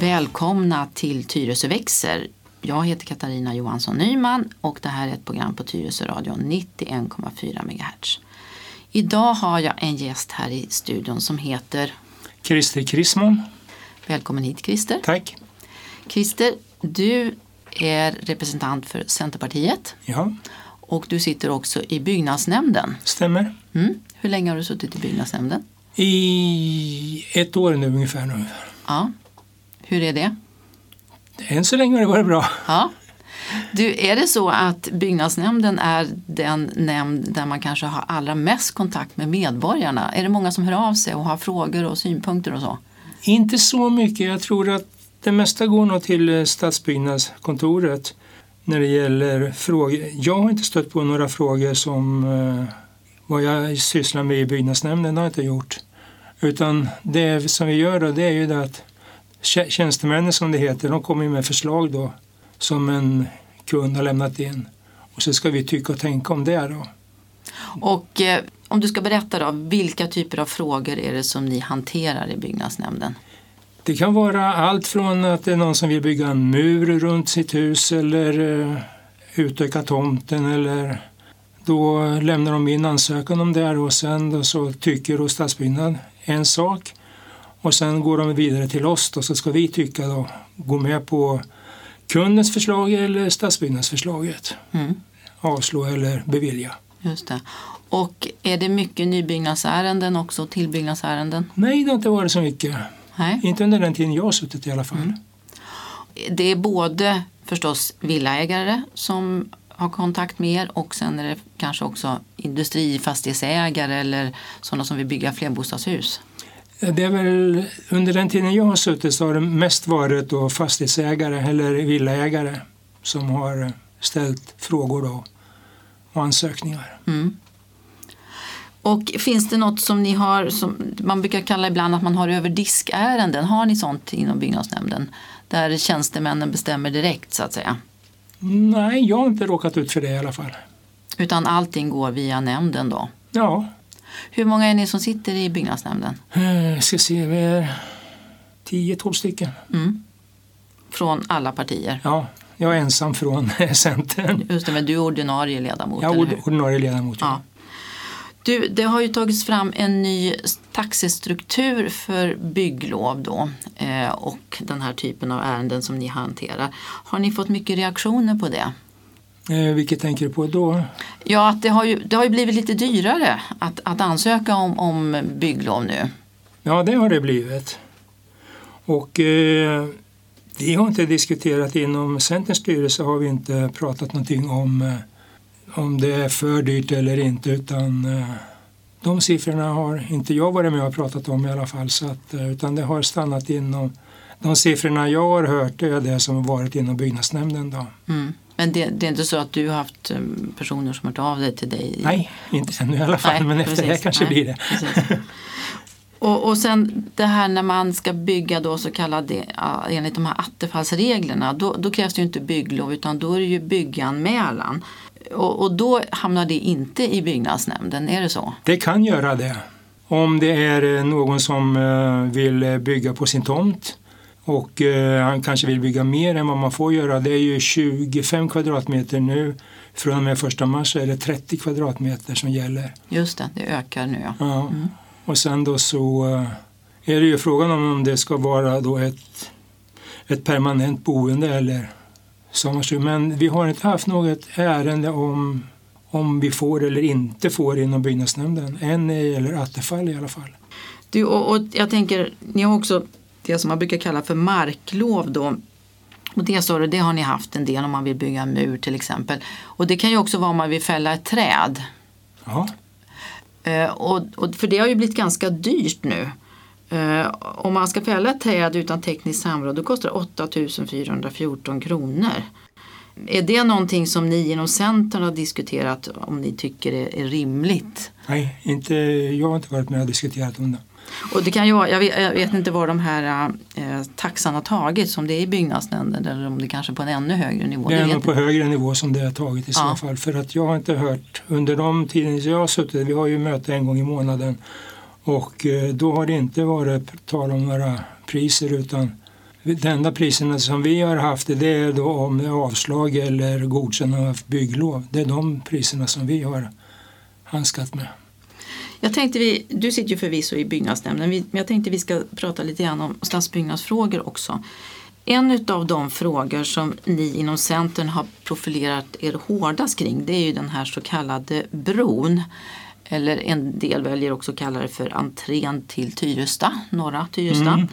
Välkomna till Tyresö växer. Jag heter Katarina Johansson Nyman och det här är ett program på Tyresö radio 91,4 MHz. Idag har jag en gäst här i studion som heter Christer Krismon. Välkommen hit Christer. Tack. Christer, du är representant för Centerpartiet Ja, och du sitter också i byggnadsnämnden. stämmer. Mm. Hur länge har du suttit i byggnadsnämnden? I ett år nu ungefär. Nu. Ja. Hur är det? Än så länge har det varit bra. Ja. Du, är det så att byggnadsnämnden är den nämnd där man kanske har allra mest kontakt med medborgarna? Är det många som hör av sig och har frågor och synpunkter och så? Inte så mycket. Jag tror att det mesta går nog till eh, stadsbyggnadskontoret när det gäller frågor. Jag har inte stött på några frågor som eh, vad jag sysslar med i byggnadsnämnden har jag inte gjort. Utan det som vi gör då, det är ju det att tjänstemännen som det heter, de kommer ju med förslag då som en kund har lämnat in. Och så ska vi tycka och tänka om det då. Och eh, om du ska berätta då, vilka typer av frågor är det som ni hanterar i byggnadsnämnden? Det kan vara allt från att det är någon som vill bygga en mur runt sitt hus eller eh, utöka tomten eller då lämnar de in ansökan om det och sen då så tycker då stadsbyggnad en sak och sen går de vidare till oss då så ska vi tycka då, gå med på kundens förslag eller stadsbyggnadsförslaget. Mm. Avslå eller bevilja. Just det. Och är det mycket nybyggnadsärenden också, tillbyggnadsärenden? Nej, det har inte varit så mycket. Nej. Inte under den tiden jag har suttit i alla fall. Det är både förstås villaägare som har kontakt med er och sen är det kanske också industrifastighetsägare eller sådana som vill bygga flerbostadshus. Det är väl, under den tiden jag har suttit så har det mest varit då fastighetsägare eller villaägare som har ställt frågor då och ansökningar. Mm. Och finns det något som ni har, som man brukar kalla ibland att man har över diskärenden, har ni sånt inom byggnadsnämnden? Där tjänstemännen bestämmer direkt så att säga. Nej, jag har inte råkat ut för det i alla fall. Utan allting går via nämnden då. Ja, Hur många är ni som sitter i byggnadsnämnden? eh, ska se, vi är 10-12 stycken. Mm. Från alla partier. Ja, jag är ensam från Centern. Just det, men du är ordinarie ledamot, Jag hur? ord- ordinarie ledamot. Ja. Du, det har ju tagits fram en ny taxestruktur för bygglov då eh, och den här typen av ärenden som ni hanterar. Har ni fått mycket reaktioner på det? Eh, vilket tänker du på då? Ja, att det har ju, det har ju blivit lite dyrare att, att ansöka om, om bygglov nu. Ja, det har det blivit. Och eh, vi har inte diskuterat inom Centerns styrelse har vi inte pratat någonting om eh, om det är för dyrt eller inte utan eh, de siffrorna har inte jag varit med och pratat om i alla fall så att, eh, utan det har stannat inom de siffrorna jag har hört är det som har varit inom byggnadsnämnden. Då. Mm. Men det, det är inte så att du har haft eh, personer som har hört av dig till dig? Nej, inte ännu i alla fall Nej, men efter det precis. kanske Nej, blir det. precis. Och, och sen det här när man ska bygga då så kallade, ja, enligt de här attefallsreglerna, då, då krävs det ju inte bygglov utan då är det ju bygganmälan. Och, och då hamnar det inte i byggnadsnämnden, är det så? Det kan göra det. Om det är eh, någon som eh, vill bygga på sin tomt och eh, han kanske vill bygga mer än vad man får göra. Det är ju 25 kvadratmeter nu. Från och med 1 mars är det 30 kvadratmeter som gäller. Just det, det ökar nu ja. Ja. Och sen då så eh, är det ju frågan om om det ska vara då ett, ett permanent boende eller sommarstugor. Men vi har inte haft något ärende om om vi får eller inte får inom byggnadsnämnden. Än gäller Attefall i alla fall. Du, och, och jag tänker, ni har också det som man brukar kalla för marklov då. Och det, du, det har ni haft en del om man vill bygga en mur till exempel. Och det kan ju också vara om man vill fälla ett träd. Ja, Eh, och, och för det har ju blivit ganska dyrt nu. Eh, om man ska fälla ett träd utan tekniskt samråd då kostar det 8 414 kronor. Är det någonting som ni inom Centern har diskuterat om ni tycker är, är rimligt? nej, inte, jag har inte varit med och diskuterat om det. Och det kan ju vara, jag vet, jag vet inte var de här eh, taxan har tagits, om det är i byggnadsnämnden eller om det kanske är på en ännu högre nivå. Det är nog på högre nivå som det har tagit i så Ja. fall. För att jag har inte hört under de tiden jag har suttit, vi har ju möte en gång i månaden och eh, då har det inte varit tal om några priser utan de enda priserna som vi har haft det är då om avslag eller godkännande av bygglov. Det är de priserna som vi har handskat med. Jag tänkte vi, du sitter ju förvisso i byggnadsnämnden, men jag tänkte vi ska prata lite grann om stadsbyggnadsfrågor också. En av de frågor som ni inom Centern har profilerat er hårdast kring det är ju den här så kallade bron. Eller en del väljer också att kalla det för entrén till Tyresta, norra Tyresta. Mm.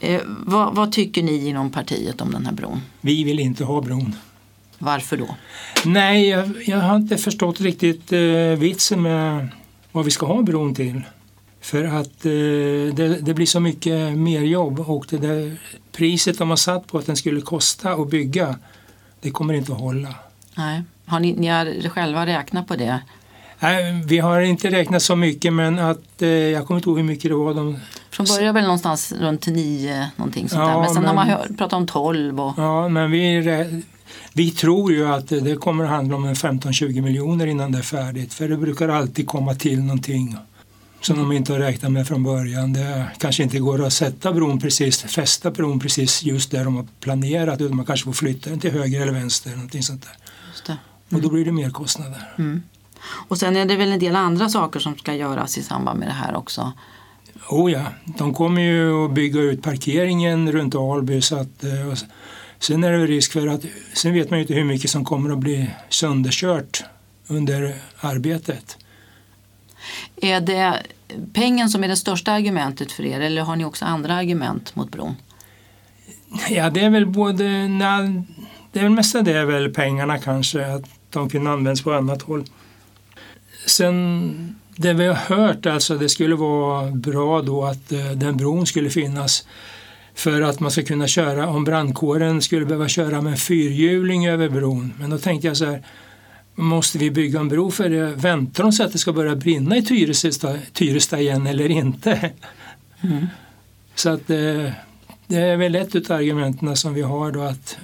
Eh, vad, vad tycker ni inom partiet om den här bron? Vi vill inte ha bron. Varför då? Nej, jag, jag har inte förstått riktigt eh, vitsen med vad vi ska ha bron till. För att eh, det, det blir så mycket mer jobb och det där priset de har satt på att den skulle kosta att bygga, det kommer inte att hålla. Nej. Har ni, ni har själva räknat på det? Nej, vi har inte räknat så mycket men att eh, jag kommer inte ihåg hur mycket det var. De, Från början väl någonstans runt 9 någonting sånt Ja, där. Men sen har men- man hört, pratat om 12 och ja, men vi, vi tror ju att det kommer att handla om en 15-20 miljoner innan det är färdigt. För det brukar alltid komma till någonting som de inte har räknat med från början. Det kanske inte går att sätta bron precis, fästa bron precis just där de har planerat utan man kanske får flytta den till höger eller vänster. Någonting sånt där. det. Och då blir det mer kostnader. Mm. Och sen är det väl en del andra saker som ska göras i samband med det här också. Oh ja, de kommer ju att bygga ut parkeringen runt Alby så att eh, sen är det risk för att sen vet man ju inte hur mycket som kommer att bli sönderkört under arbetet. Är det pengen som är det största argumentet för er eller har ni också andra argument mot bron? Ja, det är väl både, nej, det är väl mest det är väl pengarna kanske, att de kunde användas på annat håll. Sen det vi har hört alltså, det skulle vara bra då att eh, den bron skulle finnas för att man ska kunna köra, om brandkåren skulle behöva köra med en fyrhjuling över bron. Men då tänkte jag så här, måste vi bygga en bro för det? Väntar de sig att det ska börja brinna i Tyresta, Tyresta igen eller inte? Så att eh, det är väl ett av argumenten som vi har då att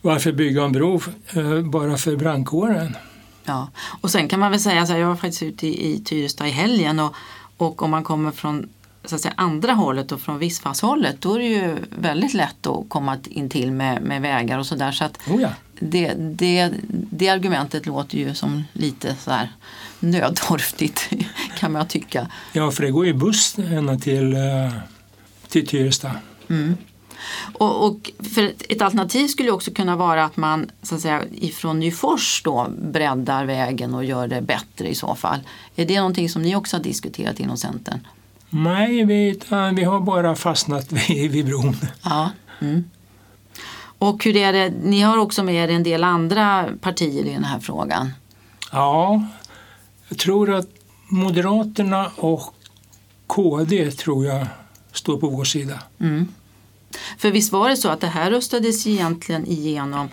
varför bygga en bro eh, bara för brandkåren? Ja. Och sen kan man väl säga så här, jag var faktiskt ute i, i Tyresta i helgen och, och om man kommer från så att säga, andra hållet och från Vissfashållet då är det ju väldigt lätt att komma in till med, med vägar och sådär. Så att Oh ja. det, det, det argumentet låter ju som lite så här nödtorftigt kan man tycka. ja, för det går ju buss ända till, eh, till Tyresta. Och, och för ett, alternativ skulle också kunna vara att man så att säga, ifrån Nyfors då breddar vägen och gör det bättre i så fall. Är det någonting som ni också har diskuterat inom Centern? Nej, vi, utan vi har bara fastnat vid, vid bron. Ja. Mm. Och hur är det, ni har också med er en del andra partier i den här frågan. Ja, jag tror att Moderaterna och KD tror jag står på vår sida. Mm. För visst var det så att det här röstades egentligen igenom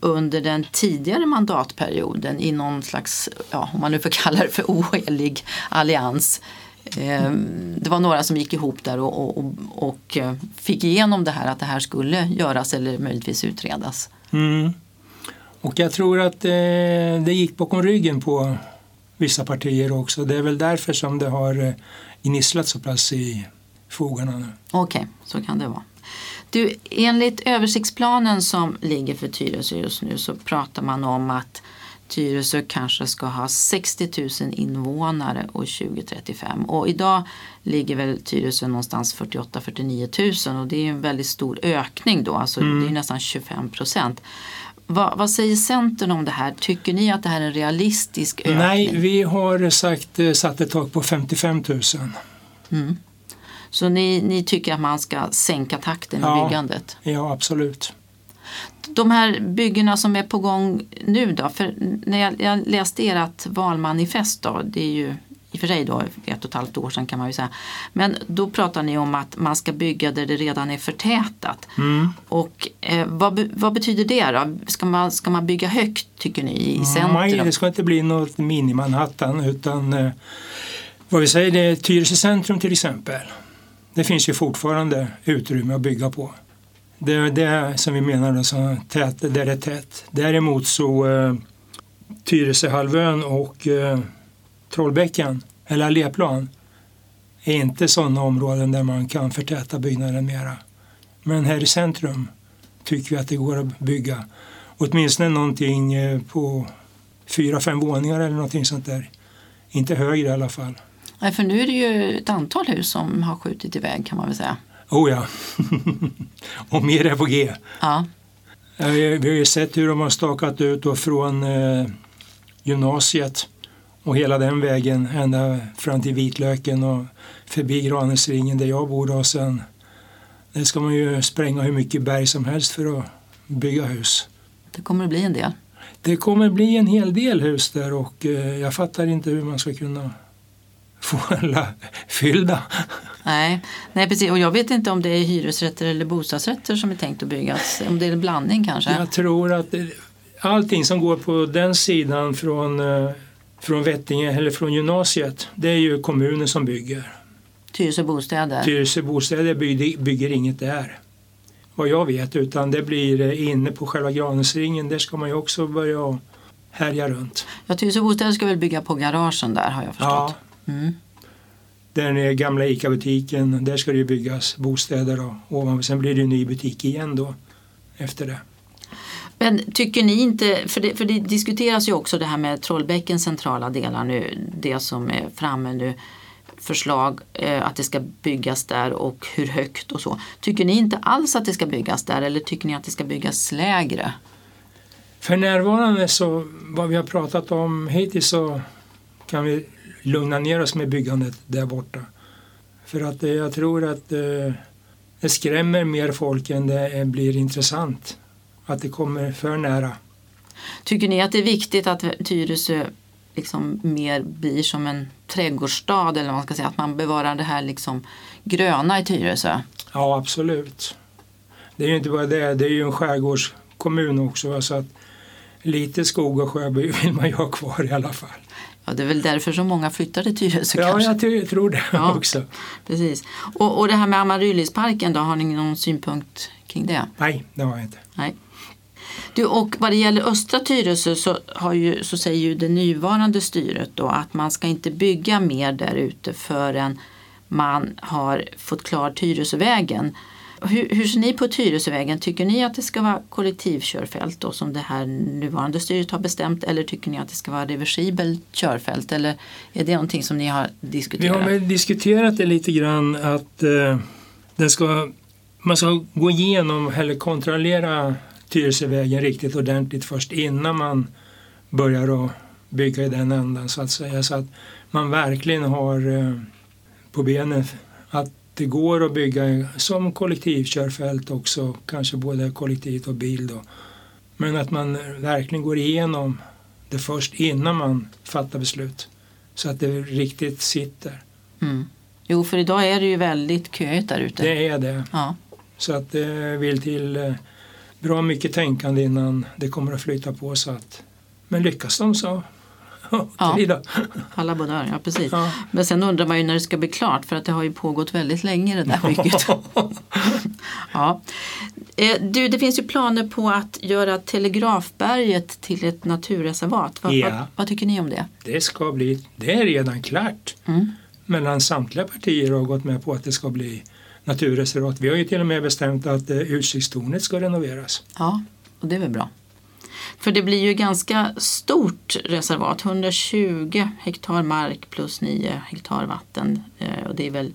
under den tidigare mandatperioden i någon slags, ja, om man nu får kalla det för ohelig allians. Eh, Det var några som gick ihop där och, och, och eh, fick igenom det här att det här skulle göras eller möjligtvis utredas. Mm. Och jag tror att eh, det gick bakom ryggen på vissa partier också. Det är väl därför som det har eh, gnisslat så pass i fogarna nu. Okej, så kan det vara. Du, enligt översiktsplanen som ligger för Tyresö just nu så pratar man om att Tyresö kanske ska ha 60 000 invånare år 2035. Och idag ligger väl Tyresö någonstans 48-49 000 och det är en väldigt stor ökning då, alltså det är ju nästan 25 procent. Vad, vad säger Centern om det här? Tycker ni att det här är en realistisk ökning? Nej, vi har sagt, eh, satt ett tak på 55 000. Så ni, ni tycker att man ska sänka takten i Ja. byggandet? Ja, absolut. De här byggena som är på gång nu då? För när jag, jag läste ert valmanifest då, det är ju i och för sig då ett och ett halvt år sedan kan man ju säga. Men då pratar ni om att man ska bygga där det redan är förtätat. Och eh, vad, vad betyder det då? Ska man, ska man bygga högt tycker ni i centrum? Nej, det ska inte bli något mini-Manhattan utan eh, Vad vi säger det är Tyresö centrum till exempel. Det finns ju fortfarande utrymme att bygga på. Det är det som vi menar då, som tät, där det är tätt. Däremot så eh, Tyresöhalvön och eh, Trollbäcken, eller Alléplan, är inte sådana områden där man kan förtäta byggnaden mera. Men här i centrum tycker vi att det går att bygga åtminstone någonting eh, på fyra, fem våningar eller någonting sånt där. Inte högre i alla fall. Nej, för nu är det ju ett antal hus som har skjutit iväg kan man väl säga. Oh ja, och mer är på G. Ja, Ja, Vi har ju sett hur de har stakat ut då från eh, gymnasiet och hela den vägen ända fram till Vitlöken och förbi Granäsringen där jag bor. Och sen, där ska man ju spränga hur mycket berg som helst för att bygga hus. det kommer att bli en del. Det kommer bli en hel del hus där och eh, jag fattar inte hur man ska kunna fyllda. Nej, nej precis. Och jag vet inte om det är hyresrätter eller bostadsrätter som är tänkt att byggas. Om det är en blandning kanske. Jag tror att allting som går på den sidan från, eh, från Vettinge eller från gymnasiet, det är ju kommunen som bygger. Tyresö bostäder. Tyresö bostäder bygger, bygger inget där. Vad jag vet, utan det blir eh, inne på själva Granäsringen, där ska man ju också börja härja runt. Ja, Tyresö bostäder ska väl bygga på garagen där har jag förstått. Mm. Den är gamla ICA-butiken, där ska det ju byggas bostäder och ovanför. Sen blir det en ny butik igen då efter det. Men tycker ni inte, för det, för det diskuteras ju också det här med Trollbäckens centrala delar nu, det som är framme nu, förslag eh, att det ska byggas där och hur högt och så. Tycker ni inte alls att det ska byggas där eller tycker ni att det ska byggas lägre? För närvarande så, vad vi har pratat om hittills så kan vi lugna ner oss med byggandet där borta. För att eh, jag tror att eh, det skrämmer mer folk än det blir intressant. Att det kommer för nära. Tycker ni att det är viktigt att Tyresö liksom mer blir som en trädgårdsstad eller vad man ska säga, att man bevarar det här liksom gröna i Tyresö? Ja, absolut. Det är ju inte bara det, det är ju en skärgårdskommun också. Så att lite skog och sjö vill man ju ha kvar i alla fall. Ja, det är väl därför så många flyttar till Tyresö Ja, kanske. jag tror det Ja. också. Precis. Och, och det här med Amaryllisparken då, har ni någon synpunkt kring det? Nej, det har jag inte. Nej. Du, och vad det gäller östra Tyresö så, har ju, så säger ju det nuvarande styret då att man ska inte bygga mer där ute förrän man har fått klart Tyresövägen. Hur, hur ser ni på Tyresövägen? Tycker ni att det ska vara kollektivkörfält då som det här nuvarande styret har bestämt eller tycker ni att det ska vara reversibelt körfält eller är det någonting som ni har Vi diskuterat? har väl diskuterat det lite grann att eh, den ska, man ska gå igenom eller kontrollera Tyresövägen riktigt ordentligt först innan man börjar att bygga i den ändan så att säga. Så att man verkligen har eh, på benen att det går att bygga som kollektivkörfält också, kanske både kollektivt och bil då. Men att man verkligen går igenom det först innan man fattar beslut. Så att det riktigt sitter. Mm. Jo, för idag är det ju väldigt köigt där ute. Det är det. Ja. Så att det vill till eh, bra mycket tänkande innan det kommer att flytta på. Så att, men lyckas de så, Ja. Alla båda, ja precis. Ja. Men sen undrar man ju när det ska bli klart för att det har ju pågått väldigt länge det där bygget. ja. Eh, Du, det finns ju planer på att göra Telegrafberget till ett naturreservat. Vad, Ja. vad, vad tycker ni om det? Det ska bli, det är redan klart. Mm. Mellan samtliga partier har gått med på att det ska bli naturreservat. Vi har ju till och med bestämt att eh, utsiktstornet ska renoveras. Ja, och det är väl bra. För det blir ju ganska stort reservat, 120 hektar mark plus 9 hektar vatten. Eh, Och det är väl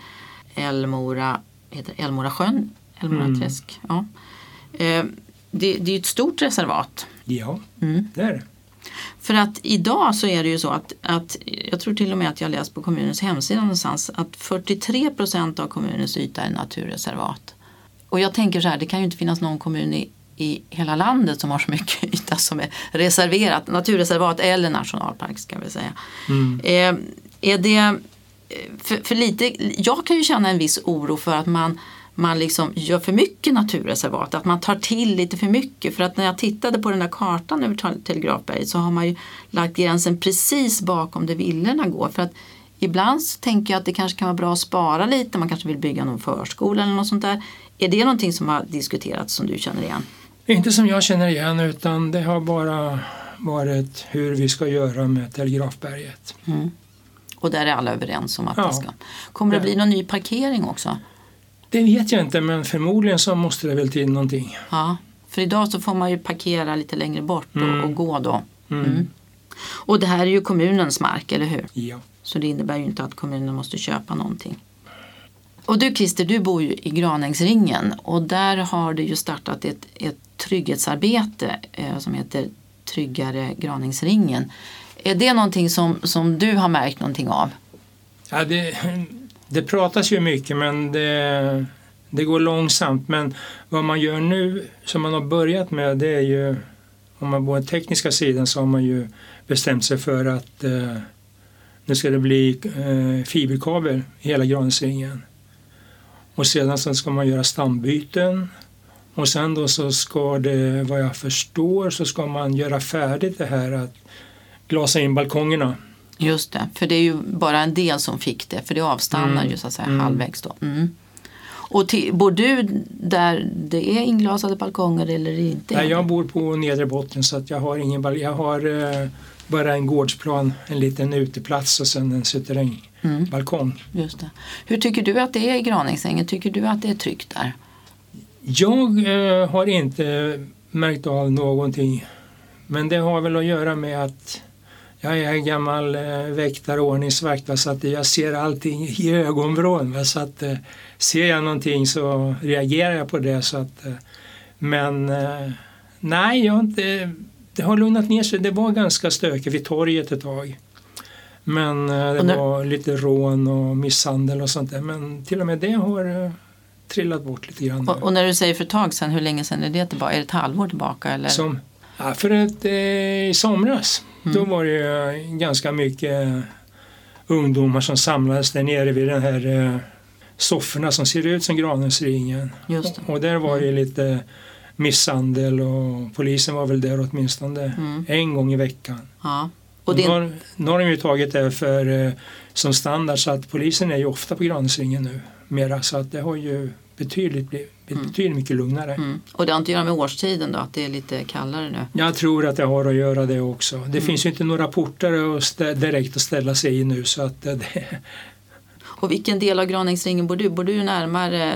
Älmora, heter Älmora sjön, Älmora Mm. träsk. Ja. Eh, Det, det är ett stort reservat. Ja, Mm. det är det. För att idag så är det ju så att, att jag tror till och med att jag läst på kommunens hemsida någonstans att 43 procent av kommunens yta är naturreservat. Och jag tänker så här, det kan ju inte finnas någon kommun i, i hela landet som har så mycket yta som är reserverat, naturreservat eller nationalpark ska vi säga. Mm. Eh, är det, eh, för, för lite, jag kan ju känna en viss oro för att man, man liksom gör för mycket naturreservat, att man tar till lite för mycket. För att när jag tittade på den där kartan över Tel- Telegrafberget så har man ju lagt gränsen precis bakom där villorna går. För att ibland så tänker jag att det kanske kan vara bra att spara lite. Man kanske vill bygga någon förskola eller något sånt där. Är det någonting som har diskuterats som du känner igen? Inte som jag känner igen utan det har bara varit hur vi ska göra med Telegrafberget. Mm. Och där är alla överens om att Ja. det ska. Kommer det Ja. bli någon ny parkering också? Det vet jag inte men förmodligen så måste det väl till någonting. Ja, för idag så får man ju parkera lite längre bort och, Mm. och gå då. Mm. Mm. Och det här är ju kommunens mark, eller hur? Ja. Så det innebär ju inte att kommunen måste köpa någonting. Och du Christer, du bor ju i Granängsringen och där har det ju startat ett, ett trygghetsarbete eh, som heter Tryggare graningsringen. Är det någonting som, som du har märkt någonting av? Ja, det, det pratas ju mycket men det, det går långsamt. Men vad man gör nu som man har börjat med det är ju om man på den tekniska sidan så har man ju bestämt sig för att eh, nu ska det bli eh, fiberkabel i hela graningsringen. Och sedan så ska man göra stambyten och sen då så ska det, vad jag förstår, så ska man göra färdigt det här att glasa in balkongerna. Just det, för det är ju bara en del som fick det för det avstannar Mm. ju så att säga Mm. halvvägs då. Mm. Och till, bor du där det är inglasade balkonger eller inte? Nej, jag bor på nedre botten så att jag har ingen bal- Jag har eh, bara en gårdsplan, en liten uteplats och sen en suterrängbalkong. Mm, just det. Hur tycker du att det är i Granängsängen? Tycker du att det är tryggt där? Jag eh, har inte märkt av någonting. Men det har väl att göra med att jag är gammal eh, väktare och ordningsvakt va, så att jag ser allting i ögonvrån. Va, så att eh, ser jag någonting så reagerar jag på det. Så att, eh, men eh, nej, jag har inte, det har lugnat ner sig. Det var ganska stökigt vid torget ett tag. Men eh, det var lite rån och misshandel och sånt där. Men till och med det har eh, trillat bort lite grann. Och, och när du säger för ett tag sedan, hur länge sedan är det tillbaka? Är det ett halvår tillbaka? Eller? Som, ja, för att eh, i somras Mm. då var det ganska mycket ungdomar som samlades där nere vid den här eh, sofforna som ser ut som Granängsringen. Just det. Och där var det ju lite misshandel och polisen var väl där åtminstone Mm. en gång i veckan. Ja. Och Och det, nu, har, nu har de ju tagit det för, eh, som standard så att polisen är ju ofta på Granängsringen nu mera så att det har ju betydligt, blivit Mm. betydligt mycket lugnare. mm. och det har inte att göra med årstiden då, att det är lite kallare nu? Jag tror att det har att göra det också. Det Mm. finns ju inte några portar att direkt att ställa sig i nu så att eh, det, Och vilken del av Granängsringen bor du? Bor du närmare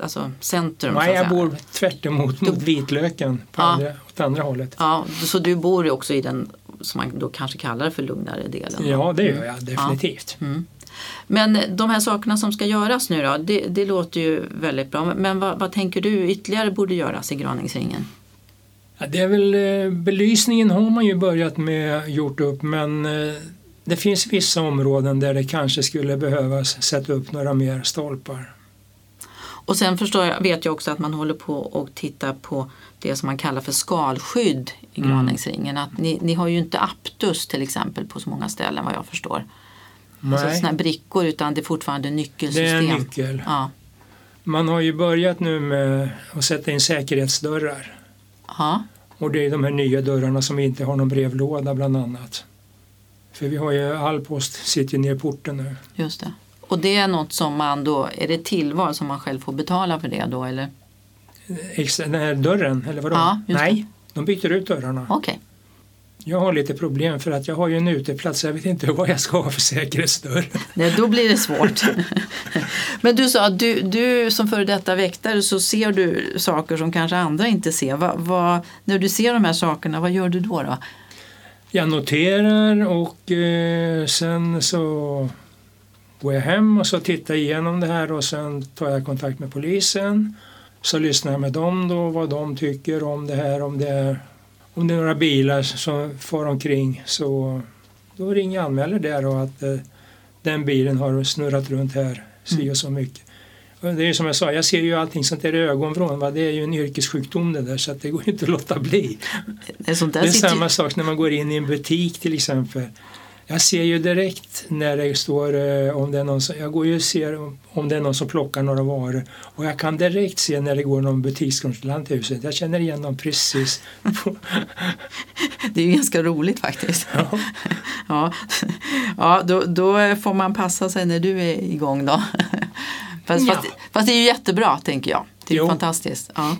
alltså, centrum? Nej, jag bor tvärt emot mot Vitlöken på Ja. andra, åt andra hållet. Ja, så du bor också i den som man då kanske kallar för lugnare delen? Ja, det gör jag definitivt. Mm. Men de här sakerna som ska göras nu då, det, det låter ju väldigt bra. Men vad, vad tänker du ytterligare borde göras i Granängsringen? Ja, det är väl, eh, belysningen har man ju börjat med gjort upp men eh, det finns vissa områden där det kanske skulle behövas sätta upp några mer stolpar. Och sen förstår jag, vet jag också att man håller på och tittar på det som man kallar för skalskydd i Mm. Granängsringen. Att ni, ni har ju inte Aptus till exempel på så många ställen vad jag förstår. Alltså Nej, sådana här brickor utan det är fortfarande det är nyckelsystem. en nyckel. Ja. Man har ju börjat nu med att sätta in säkerhetsdörrar. ja, Och det är de här nya dörrarna som inte har någon brevlåda bland annat. För vi har ju all post sitter ju ner i porten nu. just det. Och det är något som man då, är det tillval som man själv får betala för det då eller? Den här dörren, eller vadå? Ja, Nej, de byter ut dörrarna. Okej. Jag har lite problem för att jag har ju en uteplats. Jag vet inte vad jag ska ha för säkerhetsdörr. Nej, då blir det svårt. Men du sa att du, du som före detta väktare så ser du saker som kanske andra inte ser. Va, va, när du ser de här sakerna, vad gör du då? då? Jag noterar och eh, sen så går jag hem och så tittar igenom det här och sen tar jag kontakt med polisen. Så lyssnar jag med dem då vad de tycker om det här. Om det är, om det är några bilar som far omkring så då ringer jag och anmäler det då att eh, den bilen har snurrat runt här si och så mycket. Och det är ju som jag sa, jag ser ju allting sånt där i ögonvrån. Va? Det är ju en yrkessjukdom det där så att det går inte att låta bli. Det är, där Det är ju- samma sak när man går in i en butik till exempel. Jag ser ju direkt när det står eh, om det är någon som, jag går ju och ser om, det är någon som plockar några varor och jag kan direkt se när det går någon butikskontrollant till huset. Jag känner igen dem precis. Det är ju ganska roligt faktiskt. Ja. Ja, ja då, då får man passa sig när du är igång då. Fast, Ja. fast, fast det är ju jättebra tänker jag. Det är Jo. fantastiskt. Ja.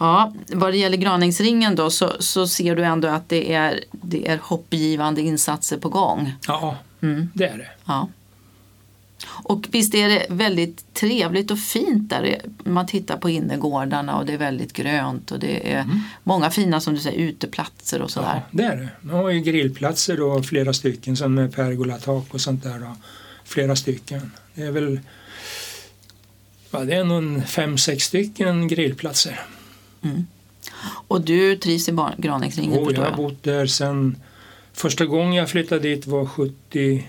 Ja, vad det gäller Graningsringen då så, så ser du ändå att det är, det är hoppgivande insatser på gång. ja, Mm. det är det. Ja. Och visst är det väldigt trevligt och fint där man tittar på innergårdarna och det är väldigt grönt och det är många fina som du säger uteplatser och sådär. Ja, det är det. Man har ju grillplatser då, flera stycken som med pergolatak och sånt där. Då. Flera stycken. Det är väl ja, det är nog en fem, sex stycken grillplatser. Och du trivs i Graningsringen Och jag har bott där sedan första gången jag flyttade dit var 70,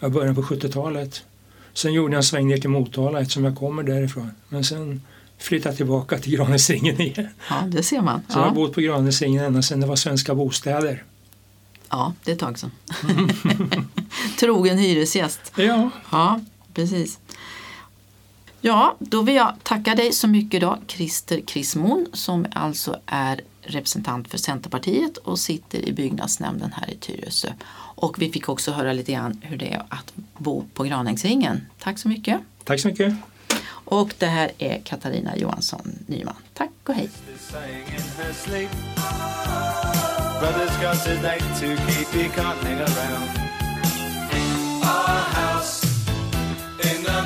ja, början på 70-talet. Sen gjorde jag en sväng ner till Motala eftersom jag kommer därifrån. Men sen flyttade jag tillbaka till Granesringen igen. Ja, det ser man. Så jag har Ja, bott på Granesringen ända sedan det var Svenska Bostäder. ja det är ett tag sedan. Trogen hyresgäst. Ja, Ja, precis. Ja, då vill jag tacka dig så mycket då, Christer Krismon som alltså är representant för Centerpartiet och sitter i byggnadsnämnden här i Tyresö. Och vi fick också höra lite grann hur det är att bo på Granängsringen. Tack så mycket. Tack så mycket. Och det här är Katarina Johansson Nyman. Tack och hej.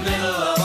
middle of